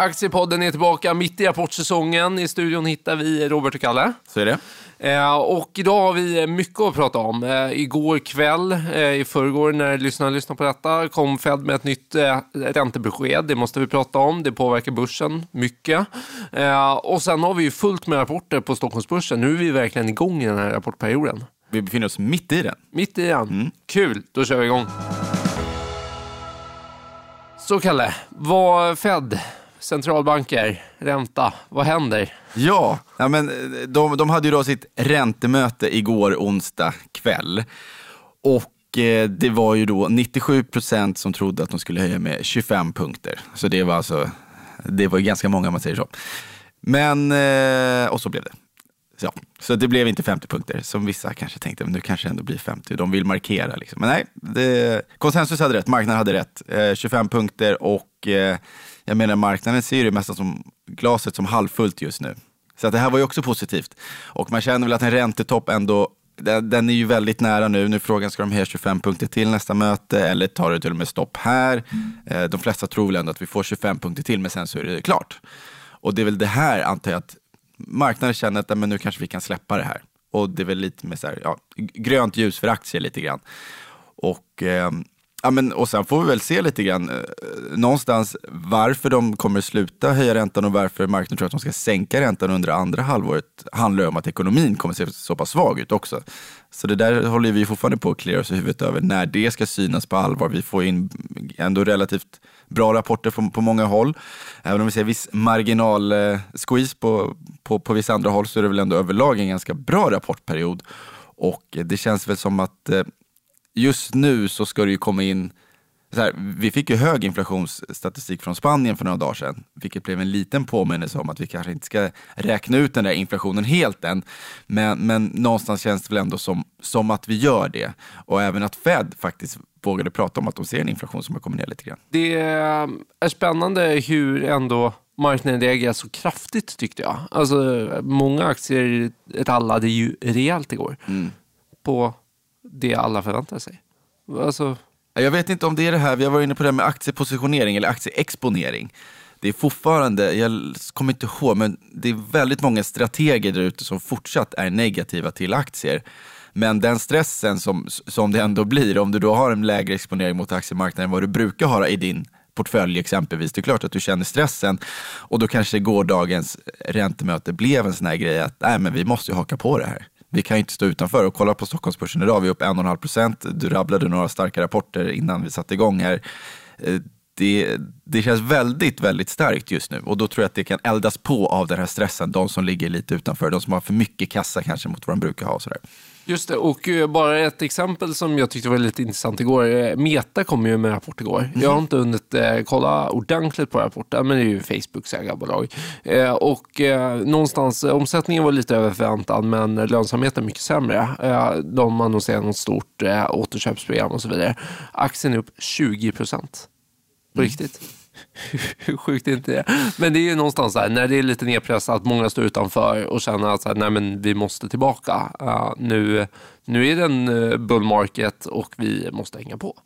Aktiepodden är tillbaka mitt i rapportsäsongen. I studion hittar vi Robert och Kalle. Så är det. Eh, och idag har vi mycket att prata om. Eh, igår kväll, eh, i förrgår när lyssnarna lyssnade på detta, kom Fed med ett nytt eh, räntebesked. Det måste vi prata om. Det påverkar börsen mycket. Och sen har vi ju fullt med rapporter på Stockholmsbörsen. Nu är vi verkligen igång i den här rapportperioden. Vi befinner oss mitt i den. Mitt i den. Kul, då kör vi igång. Så Kalle, vad Fed, centralbanker, ränta, vad händer? Ja, ja men eh, de, de hade ju då sitt räntemöte igår onsdag kväll. Och eh, det var ju då 97 procent som trodde att de skulle höja med 25 punkter. Så det var alltså, det var ganska många om man säger så. Men, eh, och så blev det. Så, så det blev inte 50 punkter som vissa kanske tänkte, men nu kanske det ändå blir 50. De vill markera liksom. Men nej, det, konsensus hade rätt, marknaden hade rätt. 25 punkter och jag menar marknaden ser ju det mesta som glaset som halvfullt just nu. Så att det här var ju också positivt. Och man känner väl att en räntetopp ändå, den, den är ju väldigt nära nu. Nu är frågan, ska de höja 25 punkter till nästa möte eller tar det till och med stopp här? Eh, de flesta tror väl ändå att vi får 25 punkter till, men sen så är det klart. Och det är väl det här, antar jag, att marknaden känner att men nu kanske vi kan släppa det här. Och det är väl lite med så här, ja, grönt ljus för aktier lite grann. Och, eh, ja, men, och sen får vi väl se lite grann eh, någonstans varför de kommer sluta höja räntan och varför marknaden tror att de ska sänka räntan under andra halvåret handlar om att ekonomin kommer se så pass svag ut också. Så det där håller vi fortfarande på att klirra oss i huvudet över när det ska synas på allvar. Vi får in ändå relativt bra rapporter på, på många håll. Även om vi ser viss marginal eh, squeeze på, på, på vissa andra håll så är det väl ändå överlag en ganska bra rapportperiod. Och eh, det känns väl som att eh, just nu så ska det ju komma in här, vi fick ju hög inflationsstatistik från Spanien för några dagar sedan, vilket blev en liten påminnelse om att vi kanske inte ska räkna ut den där inflationen helt än. Men, men någonstans känns det väl ändå som, som att vi gör det. Och även att Fed faktiskt vågade prata om att de ser en inflation som har kommit ner lite grann. Det är spännande hur ändå marknaden reagerar så kraftigt tyckte jag. Alltså, många aktier rallade ju rejält igår Mm. på det alla förväntar sig. Alltså, Jag vet inte om det är det här, vi har varit inne på det här med aktiepositionering eller aktieexponering. Det är fortfarande, jag kommer inte ihåg, men det är väldigt många strateger där ute som fortsatt är negativa till aktier. Men den stressen som, som det ändå blir, om du då har en lägre exponering mot aktiemarknaden än vad du brukar ha i din portfölj exempelvis. Det är klart att du känner stressen och då kanske gårdagens räntemöte blev en sån här grej att nej, men vi måste ju haka på det här. Vi kan ju inte stå utanför och kolla på Stockholmsbörsen idag. Vi är upp 1,5 procent. Du rabblade några starka rapporter innan vi satte igång här. Eh, det, det känns väldigt, väldigt starkt just nu och då tror jag att det kan eldas på av den här stressen. De som ligger lite utanför, de som har för mycket kassa kanske mot vad de brukar ha och sådär. Just det, och eh, bara ett exempel som jag tyckte var lite intressant igår. Eh, Meta kom ju med en rapport igår. Jag har inte hunnit eh, kolla ordentligt på rapporten, men det är ju Facebooks ägarbolag. Eh, och eh, någonstans, omsättningen var lite över förväntan, men lönsamheten mycket sämre. Eh, de annonserar något stort eh, återköpsprogram och så vidare. Aktien är upp 20 procent. På riktigt. Hur sjukt är inte det? Men det är ju någonstans där, när det är lite nedpressat, många står utanför och känner att så här, nej, men vi måste tillbaka. Uh, nu, nu är det en uh, bull market och vi måste hänga på.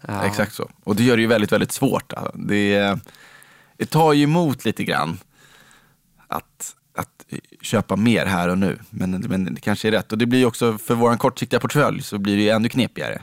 Ja. Exakt så. Och det gör det ju väldigt, väldigt svårt. Det, det tar ju emot lite grann att, att köpa mer här och nu. Men, men det kanske är rätt. Och det blir ju också, för vår kortsiktiga portfölj så blir det ju ännu knepigare.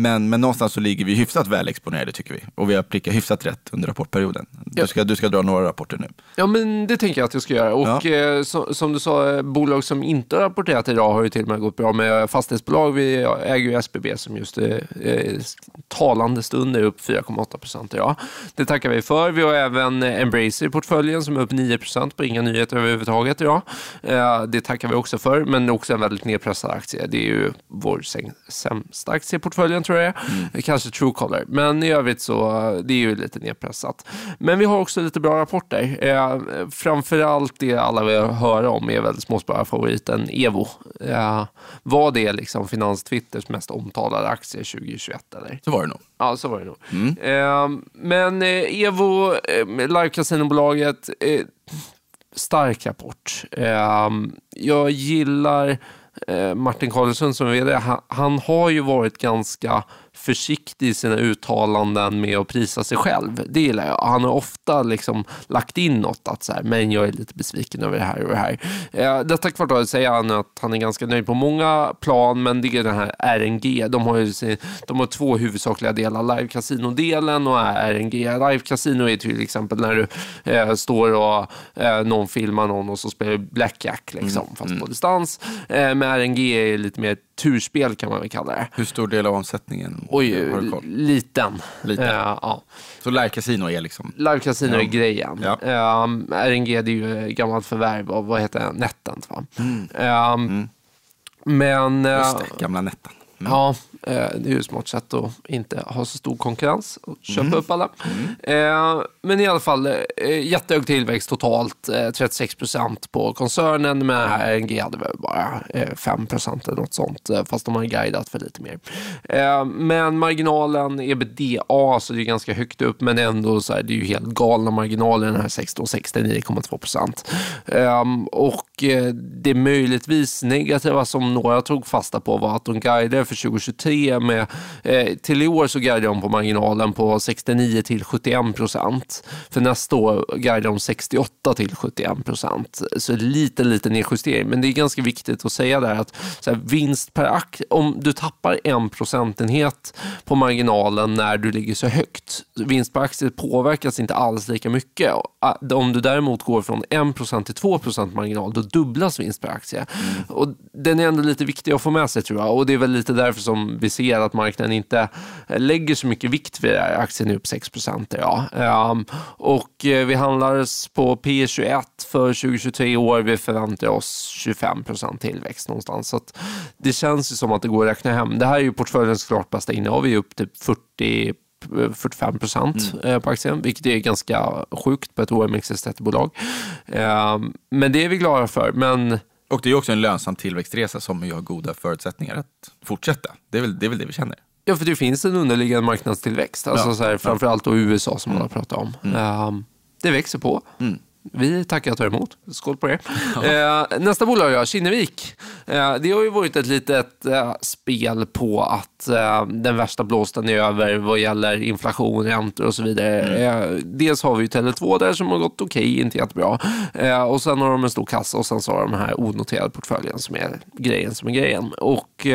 Men, men någonstans så ligger vi hyfsat väl exponerade tycker vi. Och vi har prickat hyfsat rätt under rapportperioden. Du ska, du ska dra några rapporter nu. Ja, men det tänker jag att jag ska göra. Och eh, så, som du sa, eh, bolag som inte har rapporterat idag har ju till och med gått bra med fastighetsbolag. Vi äger ju SBB som just eh, eh, talande stund är upp 4,8 procent idag. Det tackar vi för. Vi har även Embracer i portföljen som är upp 9 procent på inga nyheter överhuvudtaget idag. Eh, det tackar vi också för, men också en väldigt nedpressad aktie. Det är ju vår sämsta aktie i portföljen tror jag mm. Kanske Truecaller. Men i övrigt så det är ju lite nedpressat. Men vi har också lite bra rapporter. Eh, framförallt det alla vill höra om är väl småspararfavoriten Evo. Eh, var det liksom Finanstwitters mest omtalade aktie 2021 eller? Så var det nog. Ja, så var det nog. Eh, men eh, Evo, eh, live casinobolaget eh, stark rapport. Eh, jag gillar eh, Eh, Martin Karlsson som är vd, Han, han har ju varit ganska försiktig i sina uttalanden med att prisa sig själv. Det gillar jag. Han har ofta liksom lagt in något att så här, men jag är lite besviken över det här och det här. Eh, detta kvartalet säger han att han är ganska nöjd på många plan, men det är den här RNG. De har ju sin, de har två huvudsakliga delar, live casino-delen och RNG. Live casino är till exempel när du eh, står och eh, någon filmar någon och så spelar du blackjack, liksom, mm. fast på mm. distans. Eh, med RNG är lite mer turspel kan man väl kalla det. Hur stor del av omsättningen Oj, liten. liten. Uh, ja. Så live casino är liksom? Live casino ja. är grejen. Ja. Um, RNG det är ju gammalt förvärv av, vad heter det, Netent va? Mm. Um, mm. Men... Just det, gamla Netten. Mm. Ja, eh, det är ju ett smart sätt att inte ha så stor konkurrens och köpa mm. upp alla. Mm. Men i alla fall, eh, jättehög tillväxt totalt. 36 procent på koncernen, men RNG hade väl bara 5 procent eller något sånt, fast de har guidat för lite mer. Men marginalen, ebitda, så det är ganska högt upp, men ändå så här, det är ju helt galna marginaler, den här 16 69,2 procent. Och det möjligtvis negativa som några tog fasta på var att de guidade för 2023 med, eh, till i år så guidar de på marginalen på 69 till 71 procent. För nästa år guidar de 68 till 71 procent. Så lite, lite nedjustering. Men det är ganska viktigt att säga där att här, vinst per aktie, om du tappar en procentenhet på marginalen när du ligger så högt, vinst per aktie påverkas inte alls lika mycket. Ah, om du däremot går från 1 procent till 2 procent marginal, då dubblas vinst per aktie. Mm. Och den är ändå lite viktig att få med sig tror jag. Och det är väl lite därför som vi ser att marknaden inte lägger så mycket vikt vid det. Aktien är upp 6 procent. Ja. Um, och eh, vi handlades på P 21 för 2023 år. Vi förväntar oss 25 procent tillväxt någonstans. Så det känns ju som att det går att räkna hem. Det här är ju portföljens klart bästa innehav. Vi är upp till 40 45 procent mm. Eh, på aktien, vilket är ganska sjukt på ett OMXS30-bolag. Um, men det är vi glada för. Men och det är också en lönsam tillväxtresa som har goda förutsättningar att fortsätta. Det är väl det, är väl det vi känner. Ja, för det finns en underliggande marknadstillväxt. Alltså ja, så här, framförallt då USA som man har pratat om. Mm. Um, det växer på. Mm. Vi tackar och tar emot. Skål på det. Ja. Eh, nästa bolag, ja, Kinnevik. Eh, det har ju varit ett litet eh, spel på att eh, den värsta blåsten är över vad gäller inflation, räntor och så vidare. Mm. Eh, dels har vi ju Tele2 där som har gått okej, okay, inte jättebra. Eh, och sen har de en stor kassa och sen så har de den här onoterade portföljen som är grejen som är grejen. Och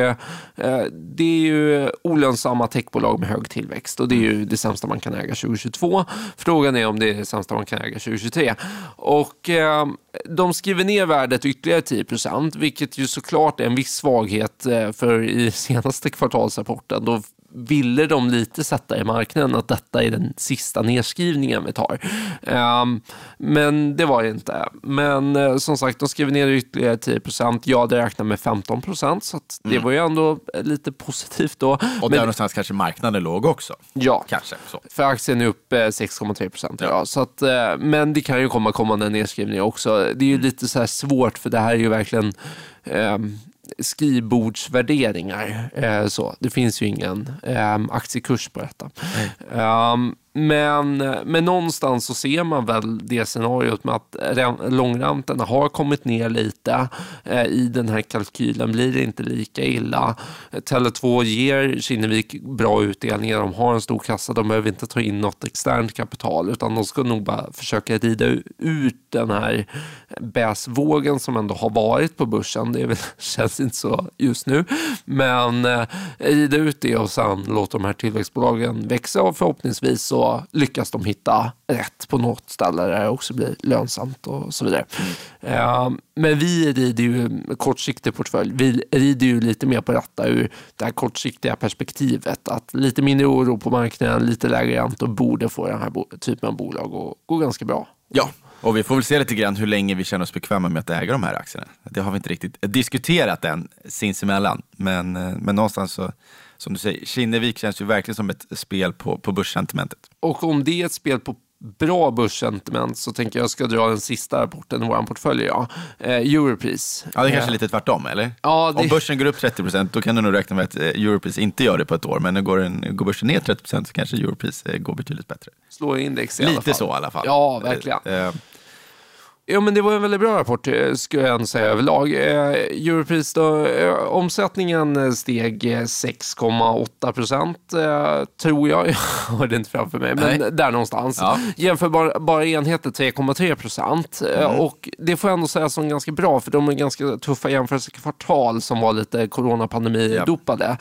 det är ju olönsamma techbolag med hög tillväxt och det är ju det sämsta man kan äga 2022. Frågan är om det är det sämsta man kan äga 2023. Och eh, de skriver ner värdet ytterligare 10 procent, vilket ju såklart är en viss svaghet eh, för i senaste kvartalsrapporten. Då ville de lite sätta i marknaden att detta är den sista nedskrivningen vi tar. Um, men det var det inte. Men uh, som sagt, de skrev ner ytterligare 10 procent. Jag hade räknat med 15 procent, så det mm. var ju ändå lite positivt då. Och men, där någonstans kanske marknaden låg också. Ja, kanske, så. för aktien är upp 6,3 procent. Ja. Så att, uh, men det kan ju komma kommande nedskrivningar också. Det är ju lite så svårt, för det här är ju verkligen um, skrivbordsvärderingar. Eh, så. Det finns ju ingen eh, aktiekurs på detta. Um, men, men någonstans så ser man väl det scenariot med att långräntorna har kommit ner lite. Eh, I den här kalkylen blir det inte lika illa. Tele2 ger Kinnevik bra utdelningar. De har en stor kassa. De behöver inte ta in något externt kapital utan de ska nog bara försöka rida ut den här bäsvågen som ändå har varit på börsen. Det väl, känns inte så just nu. Men eh, rida ut det och sen låta de här tillväxtbolagen växa och förhoppningsvis så lyckas de hitta rätt på något ställe där det också blir lönsamt och så vidare. Mm. Men vi rider ju kortsiktig portfölj. Vi rider ju lite mer på detta ur det här kortsiktiga perspektivet. Att lite mindre oro på marknaden, lite lägre räntor borde få den här typen av bolag att gå ganska bra. Ja, och vi får väl se lite grann hur länge vi känner oss bekväma med att äga de här aktierna. Det har vi inte riktigt diskuterat än sinsemellan. Men, eh, men någonstans så som du säger, Kinnevik känns ju verkligen som ett spel på, på börssentimentet. Och om det är ett spel på bra börssentiment så tänker jag ska dra den sista rapporten i vår portfölj. Ja. Eh, Europris. Ja, det är kanske är lite tvärtom, eller? Ja, det... Om börsen går upp 30% då kan du nog räkna med att eh, Europris inte gör det på ett år. Men går, en, går börsen ner 30% så kanske Europris eh, går betydligt bättre. Slår index i lite alla fall. Lite så i alla fall. Ja, verkligen. Eh, Ja, men det var en väldigt bra rapport eh, skulle jag säga överlag. Eh, Europris då, eh, omsättningen steg 6,8 procent tror jag. Jag har det inte framför mig, men Nej. där någonstans. Ja. Jämförbara enheter 3,3 procent. Mm. Och det får jag ändå säga som ganska bra, för de är ganska tuffa jämförelsekvartal som var lite coronapandemi-dopade.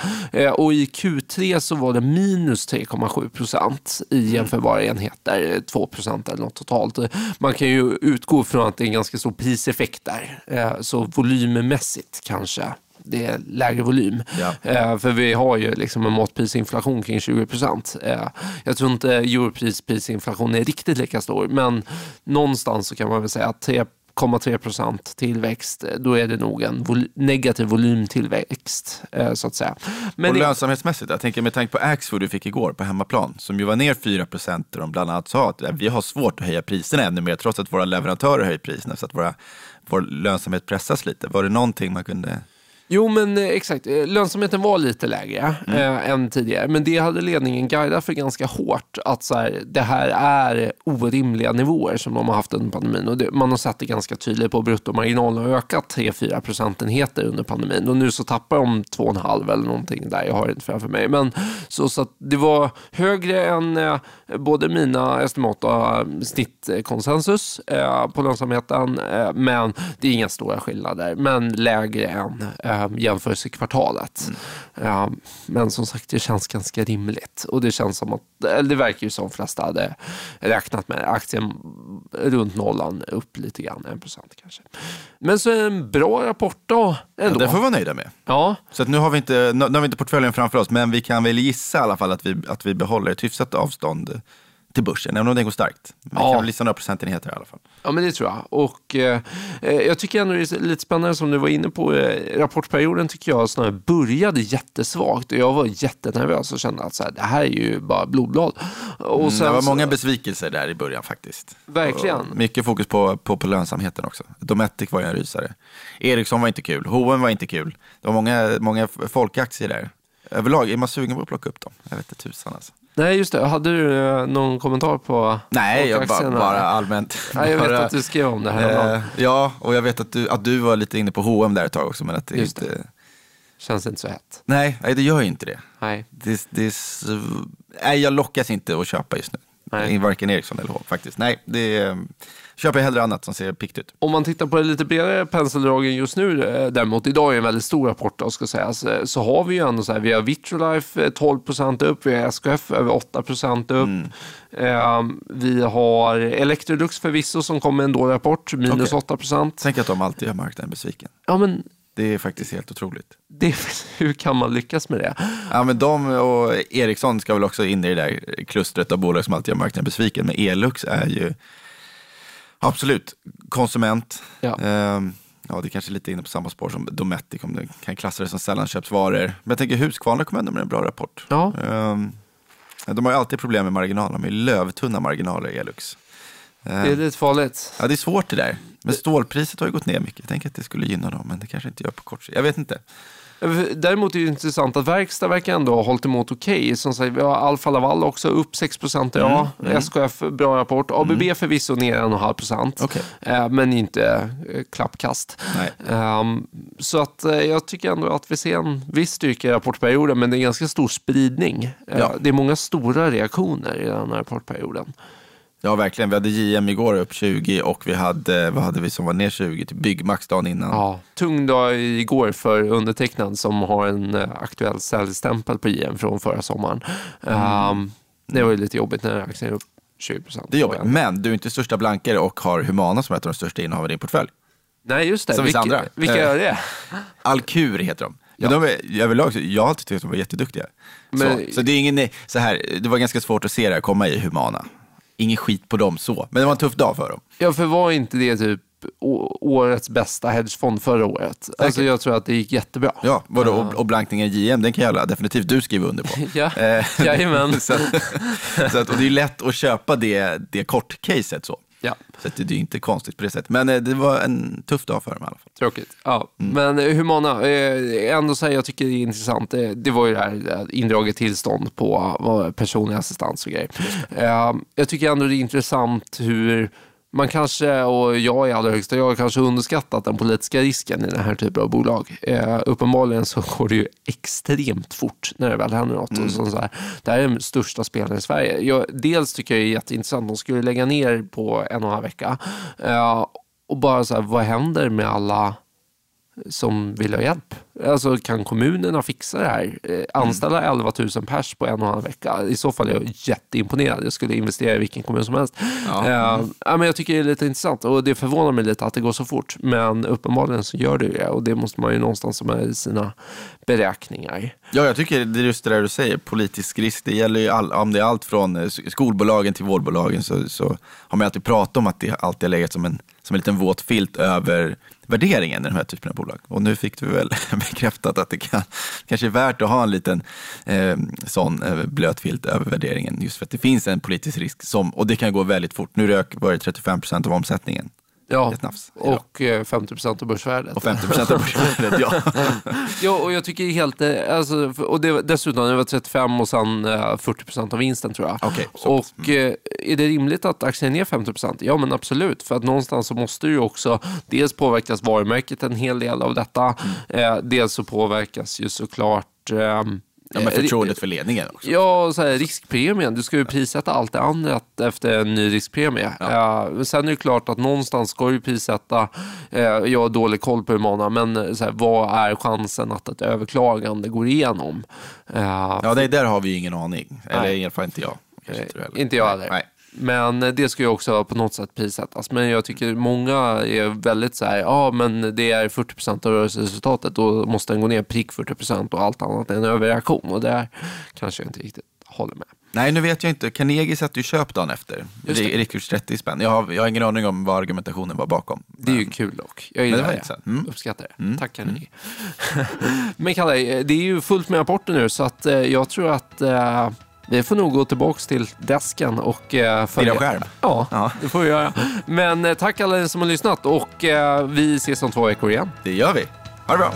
Och i Q3 så var det minus 3,7 procent i jämförbara enheter, 2 procent eller något totalt. Man kan ju utgå från att det är en ganska stor priseffekt där, Eh, så volymmässigt kanske det är lägre volym. Ja. Eh, För vi har ju liksom en matprisinflation kring 20 procent. Jag tror inte europrisprisinflation är riktigt lika stor, men någonstans så kan man väl säga att 3,3 procent tillväxt, eh, då är det nog en vol- negativ volymtillväxt, eh, så att säga. Men och i- lönsamhetsmässigt, jag tänker med tanke på Axfood du fick igår på hemmaplan, som ju var ner 4 procent, där de bland annat sa att eh, vi har svårt att höja priserna ännu mer, trots att våra leverantörer höjer priserna, så att våra, vår lönsamhet pressas lite. Var det någonting man kunde... Jo, men eh, exakt. Eh, Lönsamheten var lite lägre Mm. eh, än tidigare, men det hade ledningen guidat för ganska hårt. Att så här, det här är orimliga nivåer som de har haft under pandemin. Och det, man har sett det ganska tydligt på bruttomarginalen har ökat 3-4 procentenheter under pandemin. Och nu så tappar de 2,5 eller någonting där, jag har det inte framför mig. Men så, så det var högre än eh, både mina estimat och eh, snittkonsensus eh, på lönsamheten. Men det är inga stora skillnader, men lägre än eh, jämförelsekvartalet. Eh, men som sagt, det känns ganska rimligt. Och det känns som att, det verkar ju som de flesta hade räknat med. Aktien runt nollan, upp lite grann, en procent kanske. Men så är det en bra rapport då, Ja, ändå. det får vi vara nöjda med. Ja, Så nu, har vi inte, nu har vi inte portföljen framför oss, men vi kan väl gissa i alla fall att vi, att vi behåller ett hyfsat avstånd till börsen, även om den går starkt. Men vi Ja. kan väl några procentenheter i alla fall. Ja, men det tror jag. Och eh, eh, jag tycker ändå det är lite spännande som du var inne på. Eh, rapportperioden tycker jag snarare började jättesvagt och jag var jättenervös och kände att så här, det här är ju bara blodblad. Och Mm, sen det var många besvikelser där i början faktiskt. Verkligen. Och mycket fokus på, på, på lönsamheten också. Dometic var ju en rysare. Ericsson var inte kul, H&M var inte kul. Det var många, många folkaktier där. Överlag, är man sugen på att plocka upp dem? Jag vet inte tusan alltså. Nej, just det. Hade du eh, någon kommentar på Nej, jag, folkaktierna? bara allmänt. Nej, jag vet att du skrev om det här. eh, Ja, och jag vet att du, att du var lite inne på H&M där ett tag också. Men att det Just inte... Känns inte så hett. Nej, nej, det gör ju inte det. Nej. det, det. Nej, jag lockas inte att köpa just nu. Nej. Varken Ericsson eller H faktiskt. Nej, det är... köper jag hellre annat som ser piggt ut. Om man tittar på det lite bredare penseldragen just nu eh, däremot, idag är en väldigt stor rapport då, ska sägas, eh, så har vi ju ändå så här, vi har Vitrolife eh, 12% upp, vi har SKF över 8% upp. Eh, vi har Electrolux förvisso som kom med en dålig rapport, minus Okej. 8%. Tänk att de alltid gör marknaden besviken. Ja, men Det är faktiskt helt otroligt. det, hur kan man lyckas med det? Ja, men de och Ericsson ska väl också in i det där klustret av bolag som alltid gör marknaden besviken. Men Elux är ju absolut konsument. Ja. Ehm, ja, det är kanske lite inne på samma spår som Dometic, om du kan klassa det som sällanköpsvaror. Men jag tänker Husqvarna kommer ändå med en bra rapport. Ja. Ehm, de har ju alltid problem med marginaler, de har ju lövtunna marginaler i Elux. Det är lite farligt. Ja, det är svårt det där. Men stålpriset har ju gått ner mycket. Jag tänker att det skulle gynna dem, men det kanske inte gör på kort sikt. Jag vet inte. Däremot är det intressant att verkstad verkar ändå ha hållit emot okej. Som sagt, vi har Alfa Laval också upp 6 procent idag. SKF, bra rapport. ABB förvisso ner 1,5 procent. Okej. Eh, men inte eh, klappkast. Ehm, så att eh, jag tycker ändå att vi ser en viss styrka i rapportperioden, men det är ganska stor spridning. Ja. Det är många stora reaktioner i den här rapportperioden. Ja, verkligen. Vi hade JM igår upp 20 och vi hade, vad hade vi som var ner 20? Till Byggmax dagen innan. Ja, tung dag igår för undertecknad som har en eh, aktuell säljstämpel på JM från förra sommaren. Ehm, det var ju lite jobbigt när aktien är upp 20 procent. Det är jobbigt. Men du är inte största blankare och har Humana som är ett av de största innehaven i din portfölj. Nej, just det. Som vilka, andra. Vilka Eh. är det? Alkur heter de. Men de är, överlag, jag har alltid tyckt att de var jätteduktiga. Men- så, så det är ingen, så här, det var ganska svårt att se det här komma i Humana. Ingen skit på dem så, men det var en tuff dag för dem. Ja, för var inte det typ årets bästa hedgefond förra året? Alltså jag tror att det gick jättebra. Ja, vadå, och, och blankningen JM, den kan jag definitivt du skriva under på. Ja, Eh, jajamän. så att, så att, och det är lätt att köpa det, det kortcaset så. Ja. Så det, är inte konstigt på det sättet. Men eh, det var en tuff dag för dem i alla fall. Tråkigt. Ja. Mm. Men eh, Humana, eh, ändå säger jag tycker det är intressant. Det var ju det här indraget tillstånd på personlig assistans och grejer. Jag tycker ändå det är intressant hur man kanske, och jag i allra högsta grad, kanske underskattat den politiska risken i den här typen av bolag. Eh, uppenbarligen så går det ju extremt fort när det väl händer något. Mm. Och så, så här, det här är den största spelaren i Sverige. Jag, dels tycker jag det är jätteintressant, de skulle lägga ner på en och en halv vecka. Eh, och bara så här, vad händer med alla som vill ha hjälp. Alltså kan kommunerna fixa det här? Eh, anställa mm. 11 000 pers på en och en halv vecka? I så fall är jag jätteimponerad. Jag skulle investera i vilken kommun som helst. Ja. Uh, ja, men jag tycker det är lite intressant och det förvånar mig lite att det går så fort. Men uppenbarligen så gör det det och det måste man ju någonstans ha med i sina beräkningar. Ja, jag tycker det är just det där du säger, politisk risk. Det gäller ju all, om det är allt från eh, skolbolagen till vårdbolagen så, så har man alltid pratat om att det alltid har legat som en, som en liten våt filt över värderingen i de här typerna av bolag. Och nu fick du väl bekräftat att det kan, kanske är värt att ha en liten eh, sån eh, blöt filt över värderingen. Just för att det finns en politisk risk som, och det kan gå väldigt fort. Nu rök var det 35 procent av omsättningen. Ja, och ja. 50 eh, procent av börsvärdet. Och 50 procent av börsvärdet, ja. ja, och jag tycker helt, eh, alltså, och det, dessutom, det var 35 och sen 40 eh, procent av vinsten tror jag. Okay, och mm. är det rimligt att aktien är ner 50 procent? Ja, men absolut. För att någonstans så måste ju också, dels påverkas varumärket en hel del av detta. Mm. dels så påverkas ju såklart ehm, Ja, men förtroendet för ledningen också. Ja, så här, riskpremien. Du ska ju prissätta allt det andra efter en ny riskpremie. Ja. Uh, sen är det klart att någonstans ska du prissätta, uh, jag har dålig koll på hur många, men så här, vad är chansen att ett överklagande går igenom? Uh, ja, det, där har vi ju ingen aning. Eller i alla fall inte jag. Inte jag heller. Nej. Men det ska ju också på något sätt prissättas. Men jag tycker många är väldigt så här, ja men det är 40 procent av rörelseresultatet, då måste den gå ner prick 40 procent och allt annat är en överreaktion. Och där kanske jag inte riktigt håller med. Nej, nu vet jag inte. Carnegie satte ju köp dagen efter. Riktigt 30 spänn. Jag har, jag har ingen aning om vad argumentationen var bakom. Det är ju kul dock. Jag gillar det. det. Mm. Uppskattar det. Mm. Tack Carnegie. Mm. men Kalle, det är ju fullt med rapporter nu så att eh, jag tror att eh, vi får nog gå tillbaka till desken och eh, följa. skärm? Ja, ja, det får vi göra. Men eh, tack alla som har lyssnat och eh, vi ses om två veckor igen. Det gör vi. Ha det bra.